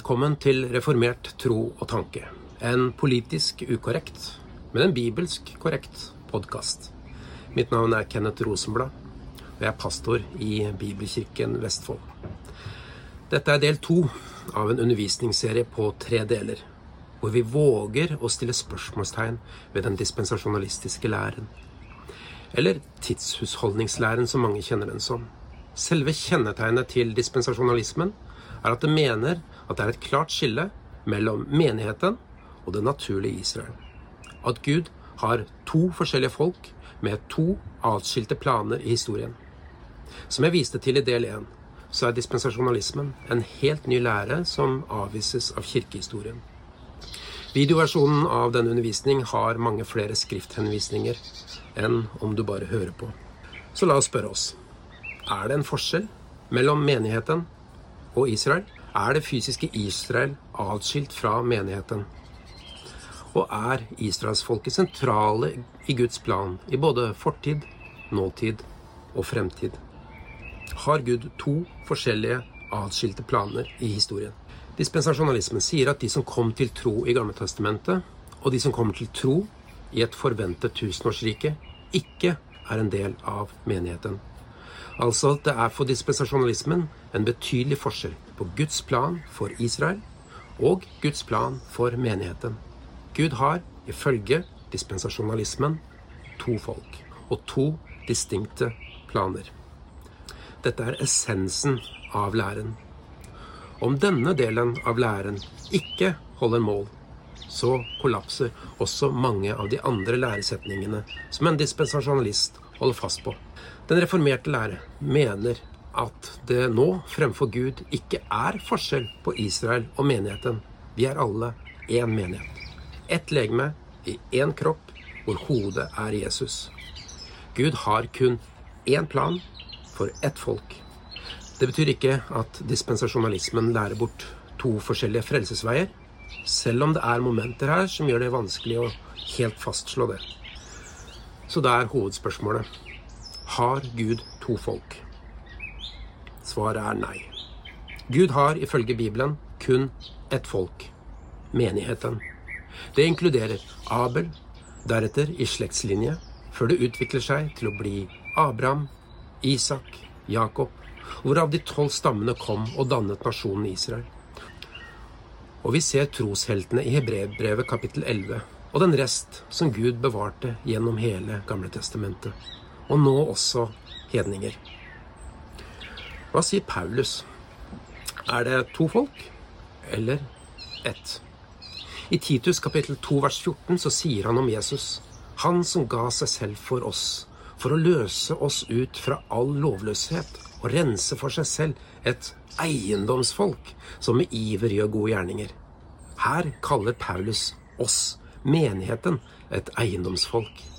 Velkommen til Reformert tro og tanke. En politisk ukorrekt, men en bibelsk korrekt podkast. Mitt navn er Kenneth Rosenblad, og jeg er pastor i Bibelkirken Vestfold. Dette er del to av en undervisningsserie på tre deler, hvor vi våger å stille spørsmålstegn ved den dispensasjonalistiske læren. Eller tidshusholdningslæren, som mange kjenner den som. Selve kjennetegnet til dispensasjonalismen er at det mener at det er et klart skille mellom menigheten og det naturlige Israel. At Gud har to forskjellige folk med to atskilte planer i historien. Som jeg viste til i del én, så er dispensasjonalismen en helt ny lære som avvises av kirkehistorien. Videoversjonen av denne undervisning har mange flere skrifthenvisninger enn om du bare hører på. Så la oss spørre oss er det en forskjell mellom menigheten og Israel, er det fysiske Israel atskilt fra menigheten. Og er israelsfolket sentrale i Guds plan i både fortid, nåtid og fremtid? Har Gud to forskjellige atskilte planer i historien? Dispensasjonalismen sier at de som kom til tro i Gamletestamentet, og de som kommer til tro i et forventet tusenårsrike, ikke er en del av menigheten. Altså at det er for dispensasjonalismen en betydelig forskjell på Guds plan for Israel og Guds plan for menigheten. Gud har, ifølge dispensasjonalismen, to folk og to distinkte planer. Dette er essensen av læren. Om denne delen av læren ikke holder mål, så kollapser også mange av de andre læresetningene som en dispensasjonalist holder fast på. Den reformerte lære mener at det nå fremfor Gud ikke er forskjell på Israel og menigheten. Vi er alle én menighet. Ett legeme i én kropp, hvor hodet er Jesus. Gud har kun én plan for ett folk. Det betyr ikke at dispensasjonalismen lærer bort to forskjellige frelsesveier, selv om det er momenter her som gjør det vanskelig å helt fastslå det. Så da er hovedspørsmålet har Gud to folk? Svaret er nei. Gud har ifølge Bibelen kun ett folk menigheten. Det inkluderer Abel, deretter i slektslinje, før det utvikler seg til å bli Abraham, Isak, Jakob, hvorav de tolv stammene kom og dannet nasjonen Israel. Og vi ser trosheltene i Hebrevbrevet kapittel 11 og den rest som Gud bevarte gjennom hele Gamle testamentet og nå også hedninger. Hva sier Paulus? Er det to folk eller ett? I Titus kapittel 2 vers 14 så sier han om Jesus, han som ga seg selv for oss, for å løse oss ut fra all lovløshet og rense for seg selv et eiendomsfolk som med iver gjør gode gjerninger. Her kaller Paulus oss, menigheten, et eiendomsfolk.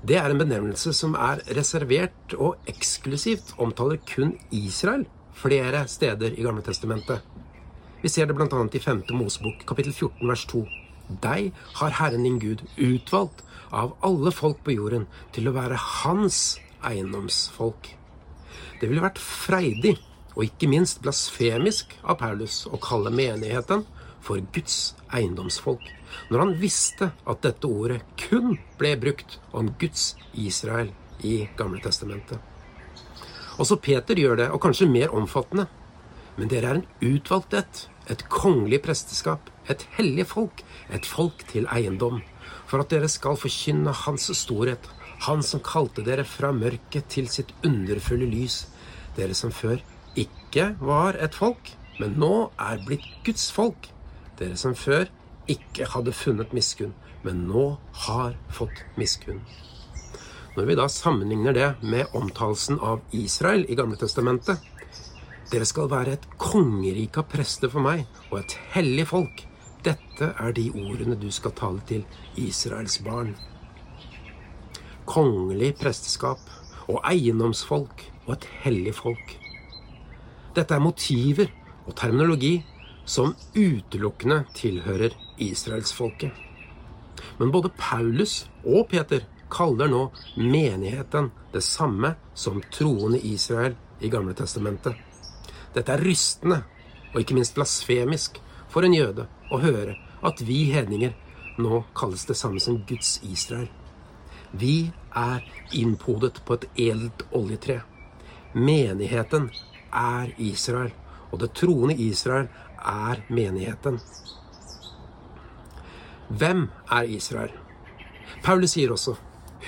Det er en benevnelse som er reservert og eksklusivt omtaler kun Israel flere steder i Gamle Testamentet. Vi ser det bl.a. i 5. Mosebok kapittel 14 vers 2. Deg har Herren din Gud utvalgt av alle folk på jorden til å være hans eiendomsfolk. Det ville vært freidig og ikke minst blasfemisk av Paulus å kalle menigheten for Guds eiendomsfolk, når han visste at dette ordet kun ble brukt om Guds Israel i Gamle Testamentet. Også Peter gjør det, og kanskje mer omfattende. Men dere er en utvalgt ett, et kongelig presteskap, et hellig folk, et folk til eiendom, for at dere skal forkynne Hans storhet, Han som kalte dere fra mørket til sitt underfulle lys, dere som før ikke var et folk, men nå er blitt Guds folk dere som før ikke hadde funnet miskunn, men nå har fått miskunn. Når vi da sammenligner det med omtalelsen av Israel i Gamle Testamentet Dere skal være et kongerike av prester for meg, og et hellig folk. Dette er de ordene du skal tale til Israels barn. Kongelig presteskap og eiendomsfolk og et hellig folk. Dette er motiver og terminologi som utelukkende tilhører israelsfolket. Men både Paulus og Peter kaller nå menigheten det samme som troende Israel i Gamle Testamentet. Dette er rystende og ikke minst blasfemisk for en jøde å høre at vi hedninger nå kalles det samme som Guds Israel. Vi er innpodet på et edelt oljetre. Menigheten er Israel, og det troende Israel er menigheten. Hvem er Israel? Paulus sier også,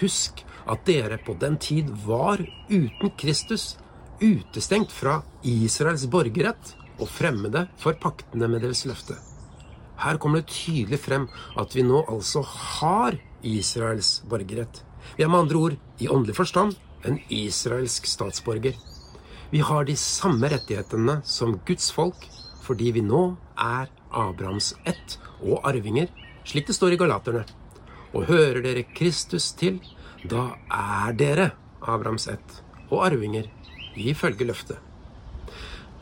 husk at dere på den tid var uten Kristus, utestengt fra Israels borgerrett og fremmede for paktene med deres løfte. Her kommer det tydelig frem at vi nå altså har Israels borgerrett. Vi er med andre ord, i åndelig forstand, en israelsk statsborger. Vi har de samme rettighetene som Guds folk fordi vi nå er Abrahams ett og arvinger, slik det står i Galaterne. Og hører dere Kristus til, da er dere Abrahams ett og arvinger ifølge løftet.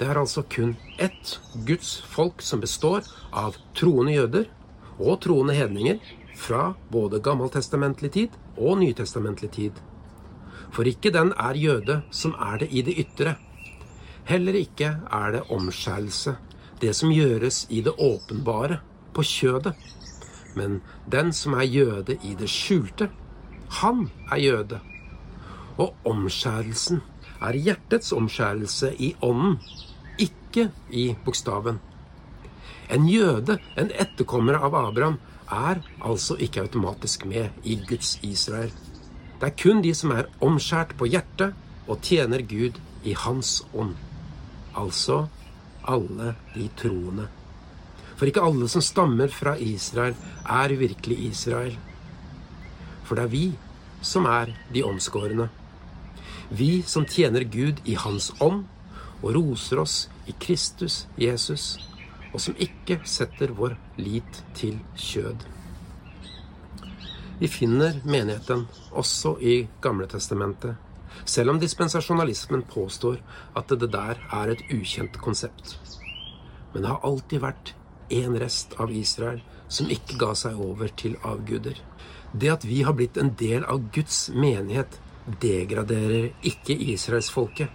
Det er altså kun ett Guds folk som består av troende jøder og troende hedninger fra både gammeltestamentlig tid og nytestamentlig tid. For ikke den er jøde som er det i det ytre. Heller ikke er det omskjærelse, det som gjøres i det åpenbare, på kjødet. Men den som er jøde i det skjulte, han er jøde. Og omskjærelsen er hjertets omskjærelse i ånden, ikke i bokstaven. En jøde, en etterkommer av Abraham, er altså ikke automatisk med i Guds Israel. Det er kun de som er omskjært på hjertet og tjener Gud i Hans ånd. Altså alle de troende. For ikke alle som stammer fra Israel, er virkelig Israel. For det er vi som er de omskårne. Vi som tjener Gud i Hans ånd og roser oss i Kristus Jesus og som ikke setter vår lit til kjød. Vi finner menigheten også i Gamletestamentet, selv om dispensasjonalismen påstår at det der er et ukjent konsept. Men det har alltid vært én rest av Israel som ikke ga seg over til avguder. Det at vi har blitt en del av Guds menighet, degraderer ikke israelsfolket.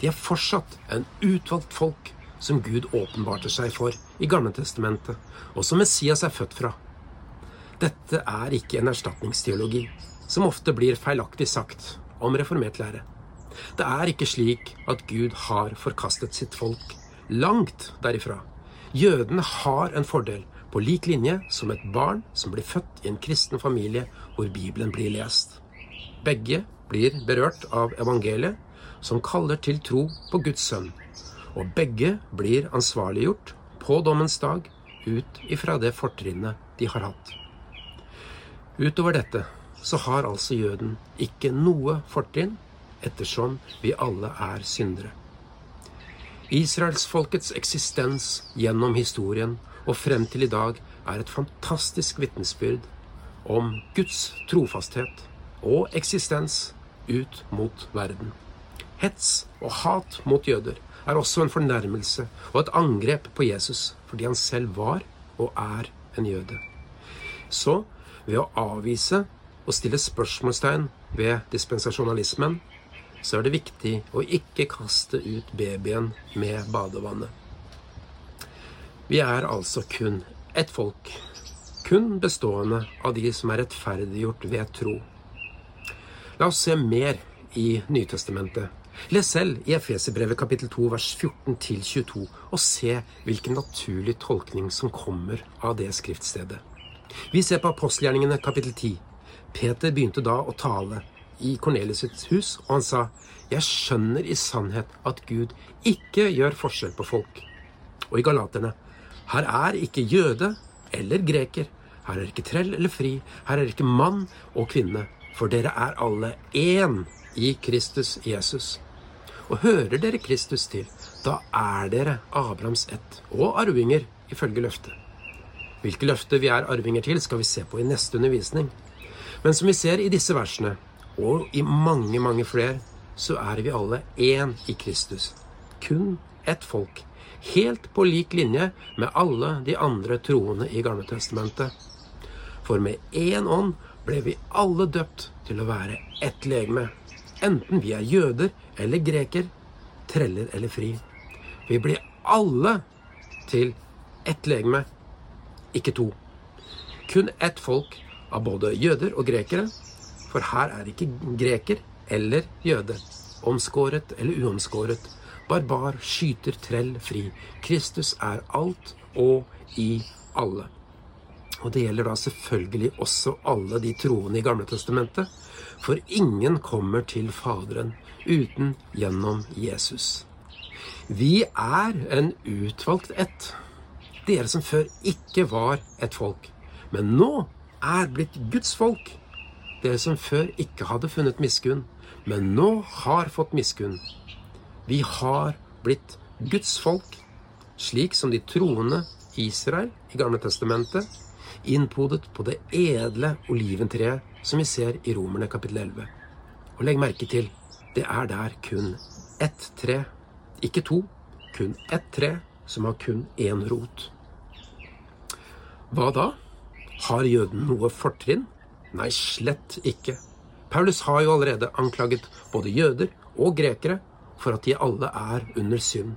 De er fortsatt en utvalgt folk som Gud åpenbarte seg for i Gamletestamentet, og som Messias er født fra. Dette er ikke en erstatningsteologi, som ofte blir feilaktig sagt om reformert lære. Det er ikke slik at Gud har forkastet sitt folk. Langt derifra. Jødene har en fordel, på lik linje som et barn som blir født i en kristen familie hvor Bibelen blir lest. Begge blir berørt av evangeliet, som kaller til tro på Guds sønn, og begge blir ansvarliggjort på dommens dag ut ifra det fortrinnet de har hatt. Utover dette så har altså jøden ikke noe fortrinn, ettersom vi alle er syndere. Israelsfolkets eksistens gjennom historien og frem til i dag er et fantastisk vitnesbyrd om Guds trofasthet og eksistens ut mot verden. Hets og hat mot jøder er også en fornærmelse og et angrep på Jesus fordi han selv var og er en jøde. Så ved å avvise og stille spørsmålstegn ved dispensasjonalismen, så er det viktig å ikke kaste ut babyen med badevannet. Vi er altså kun ett folk, kun bestående av de som er rettferdiggjort ved tro. La oss se mer i Nytestamentet Les selv i Efeserbrevet kapittel 2 vers 14-22 og se hvilken naturlig tolkning som kommer av det skriftstedet. Vi ser på apostelgjerningene kapittel 10. Peter begynte da å tale i Kornelius' hus, og han sa, Jeg skjønner i sannhet at Gud ikke gjør forskjell på folk. Og i Galaterne, her er ikke jøde eller greker, her er ikke trell eller fri, her er ikke mann og kvinne, for dere er alle én i Kristus Jesus. Og hører dere Kristus til, da er dere Abrahams ett og arvinger ifølge løftet. Hvilke løfter vi er arvinger til, skal vi se på i neste undervisning. Men som vi ser i disse versene, og i mange, mange flere, så er vi alle én i Kristus. Kun ett folk. Helt på lik linje med alle de andre troende i Gamletestamentet. For med én ånd ble vi alle døpt til å være ett legeme enten vi er jøder eller greker, treller eller fri. Vi blir alle til ett legeme, ikke to. Kun ett folk av både jøder og grekere, for her er ikke greker eller jøde, omskåret eller uomskåret, barbar, skyter, trell, fri. Kristus er alt og i alle. Og det gjelder da selvfølgelig også alle de troende i Gamle Testamentet, for ingen kommer til Faderen uten gjennom Jesus. Vi er en utvalgt ett. Dere som før ikke var et folk, men nå er blitt Guds folk. Dere som før ikke hadde funnet miskunn, men nå har fått miskunn. Vi har blitt Guds folk, slik som de troende Israel i Gamle Testamentet, innpodet på det edle oliventreet som vi ser i Romerne kapittel 11. Og legg merke til, det er der kun ett tre, ikke to, kun ett tre som har kun én rot. Hva da? Har jøden noe fortrinn? Nei, slett ikke. Paulus har jo allerede anklaget både jøder og grekere for at de alle er under synd.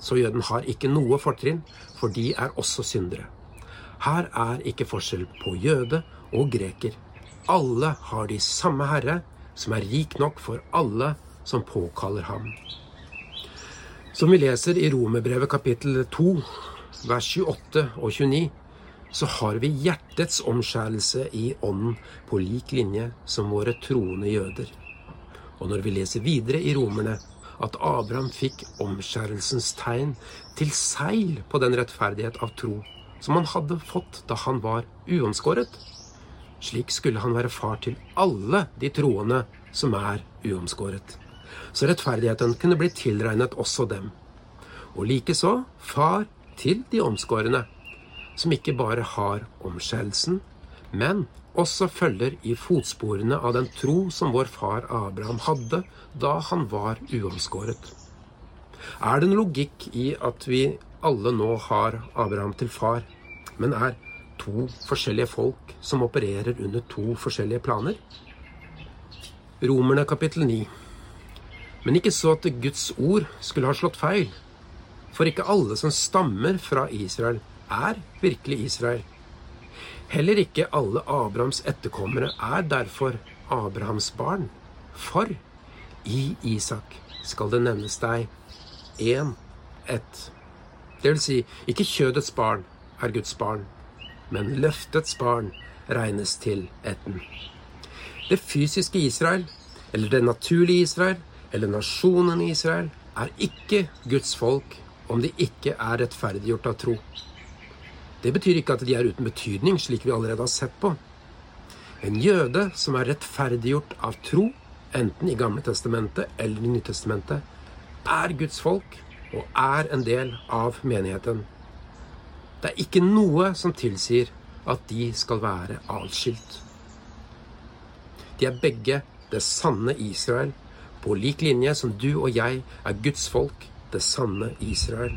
Så jøden har ikke noe fortrinn, for de er også syndere. Her er ikke forskjell på jøde og greker. Alle har de samme Herre, som er rik nok for alle som påkaller ham. Som vi leser i Romerbrevet kapittel 2, vers 28 og 29, så har vi hjertets omskjærelse i ånden på lik linje som våre troende jøder. Og når vi leser videre i Romerne at Abraham fikk omskjærelsens tegn til seil på den rettferdighet av tro som han hadde fått da han var uomskåret, slik skulle han være far til alle de troende som er uomskåret. Så rettferdigheten kunne bli tilregnet også dem. Og likeså far til de omskårne, som ikke bare har omskjærelsen, men også følger i fotsporene av den tro som vår far Abraham hadde da han var uomskåret. Er det en logikk i at vi alle nå har Abraham til far, men er to forskjellige folk som opererer under to forskjellige planer? Romerne kapittel 9. Men ikke så at Guds ord skulle ha slått feil. For ikke alle som stammer fra Israel, er virkelig Israel. Heller ikke alle Abrahams etterkommere er derfor Abrahams barn. For i Isak skal det nevnes deg én ett. Det vil si, ikke kjødets barn er Guds barn, men løftets barn regnes til etten. Det fysiske Israel, eller det naturlige Israel, eller nasjonen Israel, er ikke Guds folk om de ikke er rettferdiggjort av tro. Det betyr ikke at de er uten betydning, slik vi allerede har sett på. En jøde som er rettferdiggjort av tro, enten i Gamle testamentet eller i Nyttestamentet, er Guds folk og er en del av menigheten. Det er ikke noe som tilsier at de skal være atskilt. De er begge det sanne Israel, på lik linje som du og jeg er Guds folk, det sanne Israel.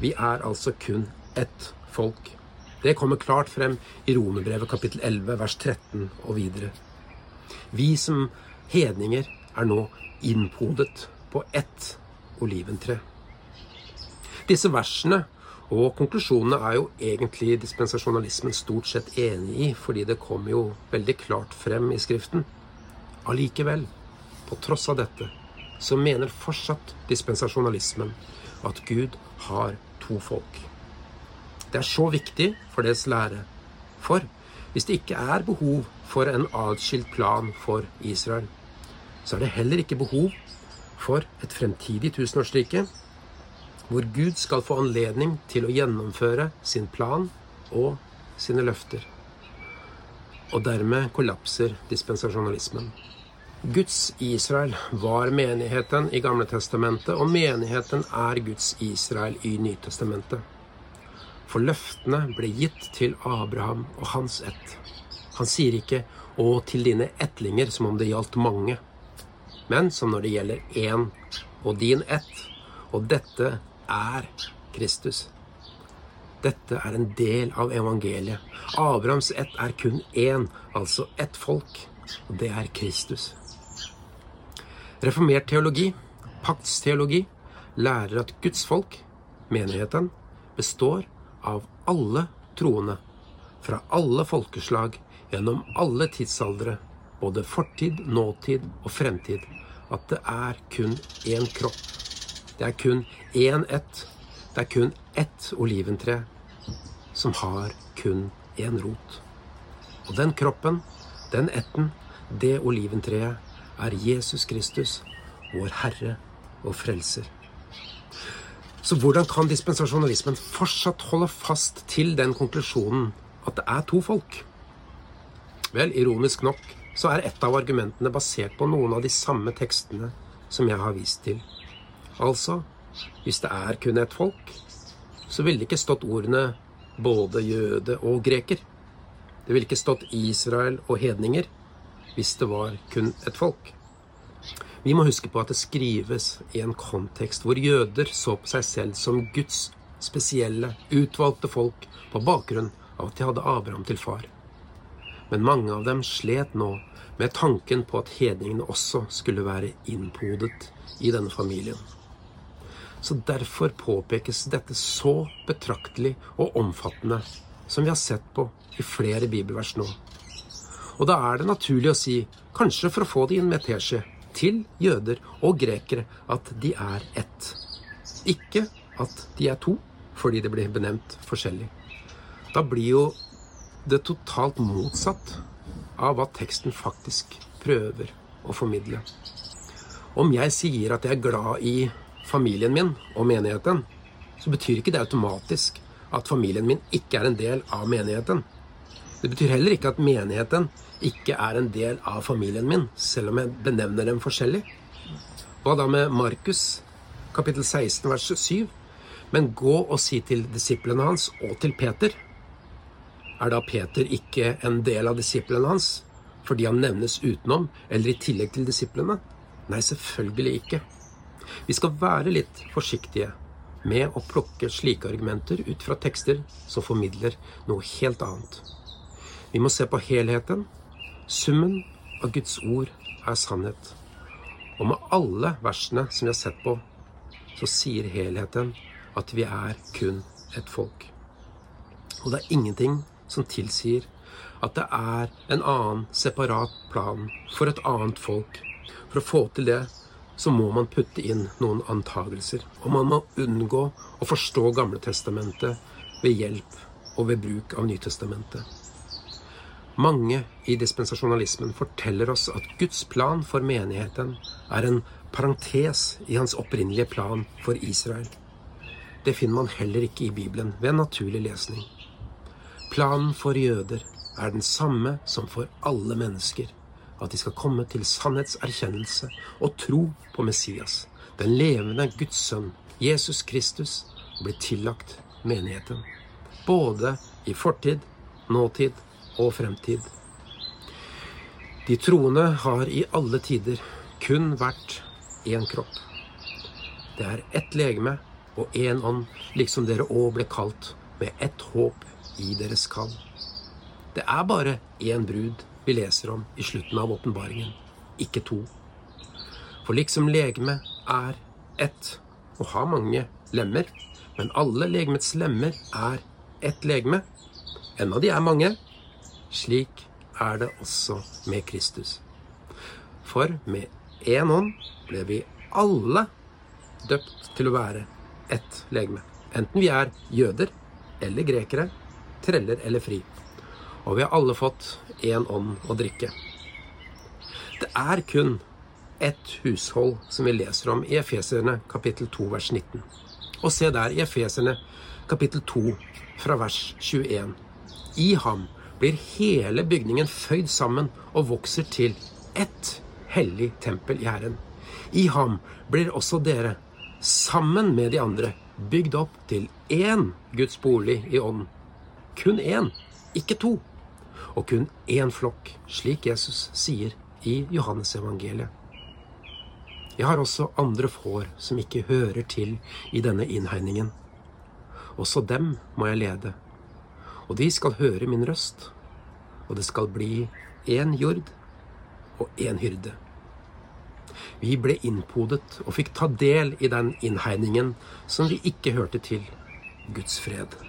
Vi er altså kun ett folk. Det kommer klart frem i Romerbrevet kapittel 11 vers 13 og videre. Vi som hedninger er nå innpodet på ett oliventre. Disse versene og konklusjonene er jo egentlig dispensasjonalismen stort sett enig i, fordi det kommer jo veldig klart frem i Skriften. Allikevel, på tross av dette, så mener fortsatt dispensasjonalismen at Gud har to folk. Det er så viktig for deres lære. For hvis det ikke er behov for en atskilt plan for Israel, så er det heller ikke behov for et fremtidig tusenårsrike, hvor Gud skal få anledning til å gjennomføre sin plan og sine løfter. Og dermed kollapser dispensasjonalismen. Guds Israel var menigheten i Gamle Testamentet, og menigheten er Guds Israel i Nytestamentet. For løftene ble gitt til Abraham og hans ett. Han sier ikke 'og til dine ettlinger' som om det gjaldt mange, men som når det gjelder én og din ett. Og dette er Kristus. Dette er en del av evangeliet. Abrahams ett er kun én, altså ett folk, og det er Kristus. Reformert teologi, paktsteologi, lærer at Guds folk, menigheten, består av alle troende, fra alle folkeslag, gjennom alle tidsaldre, både fortid, nåtid og fremtid, at det er kun én kropp. Det er kun én ett. Det er kun ett oliventre som har kun én rot. Og den kroppen, den etten, det oliventreet, er Jesus Kristus, vår Herre og Frelser. Så hvordan kan dispensasjonalismen fortsatt holde fast til den konklusjonen at det er to folk? Vel, ironisk nok så er et av argumentene basert på noen av de samme tekstene som jeg har vist til. Altså, hvis det er kun ett folk, så ville det ikke stått ordene både jøde og greker. Det ville ikke stått Israel og hedninger hvis det var kun et folk. Vi må huske på at det skrives i en kontekst hvor jøder så på seg selv som Guds spesielle, utvalgte folk på bakgrunn av at de hadde Abraham til far. Men mange av dem slet nå med tanken på at hedningene også skulle være innpodet i denne familien. Så derfor påpekes dette så betraktelig og omfattende som vi har sett på i flere bibelvers nå. Og da er det naturlig å si, kanskje for å få det inn med teskje, til jøder og grekere at de er ett. Ikke at de er to, fordi det blir benevnt forskjellig. Da blir jo det totalt motsatt av hva teksten faktisk prøver å formidle. Om jeg sier at jeg er glad i familien min og menigheten, så betyr ikke det automatisk at familien min ikke er en del av menigheten. Det betyr heller ikke at menigheten ikke er en del av familien min, selv om jeg benevner dem forskjellig. Hva da med Markus kapittel 16 vers 7? Men gå og si til disiplene hans og til Peter. Er da Peter ikke en del av disiplene hans fordi han nevnes utenom eller i tillegg til disiplene? Nei, selvfølgelig ikke. Vi skal være litt forsiktige med å plukke slike argumenter ut fra tekster som formidler noe helt annet. Vi må se på helheten. Summen av Guds ord er sannhet. Og med alle versene som vi har sett på, så sier helheten at vi er kun et folk. Og det er ingenting som tilsier at det er en annen separat plan for et annet folk. For å få til det så må man putte inn noen antagelser. Og man må unngå å forstå Gamletestamentet ved hjelp og ved bruk av Nytestamentet. Mange i dispensasjonalismen forteller oss at Guds plan for menigheten er en parentes i hans opprinnelige plan for Israel. Det finner man heller ikke i Bibelen ved en naturlig lesning. Planen for jøder er den samme som for alle mennesker at de skal komme til sannhetserkjennelse og tro på Messias, den levende Guds sønn, Jesus Kristus, og bli tillagt menigheten. Både i fortid, nåtid og fremtid. De troende har i alle tider kun vært én kropp. Det er ett legeme og én ånd, liksom dere òg ble kalt, med ett håp i deres kall. Det er bare én brud vi leser om i slutten av åpenbaringen, ikke to. For liksom legeme er ett og har mange lemmer, men alle legemets lemmer er ett legeme, enda de er mange, slik er det også med Kristus. For med én ånd ble vi alle døpt til å være ett legeme. Enten vi er jøder eller grekere, treller eller fri og vi har alle fått én ånd å drikke. Det er kun ett hushold som vi leser om i Efeserne kapittel 2 vers 19. Og se der i Efeserne kapittel 2 fra vers 21. I ham blir hele bygningen føyd sammen og vokser til ett hellig tempel i Herren. I ham blir også dere, sammen med de andre, bygd opp til én Guds bolig i ånden. Kun én, ikke to og kun én flokk, slik Jesus sier i Johannesevangeliet. Jeg har også andre får som ikke hører til i denne innhegningen. Også dem må jeg lede, og de skal høre min røst, og det skal bli én jord og én hyrde. Vi ble innpodet og fikk ta del i den innhegningen som vi ikke hørte til. Guds fred.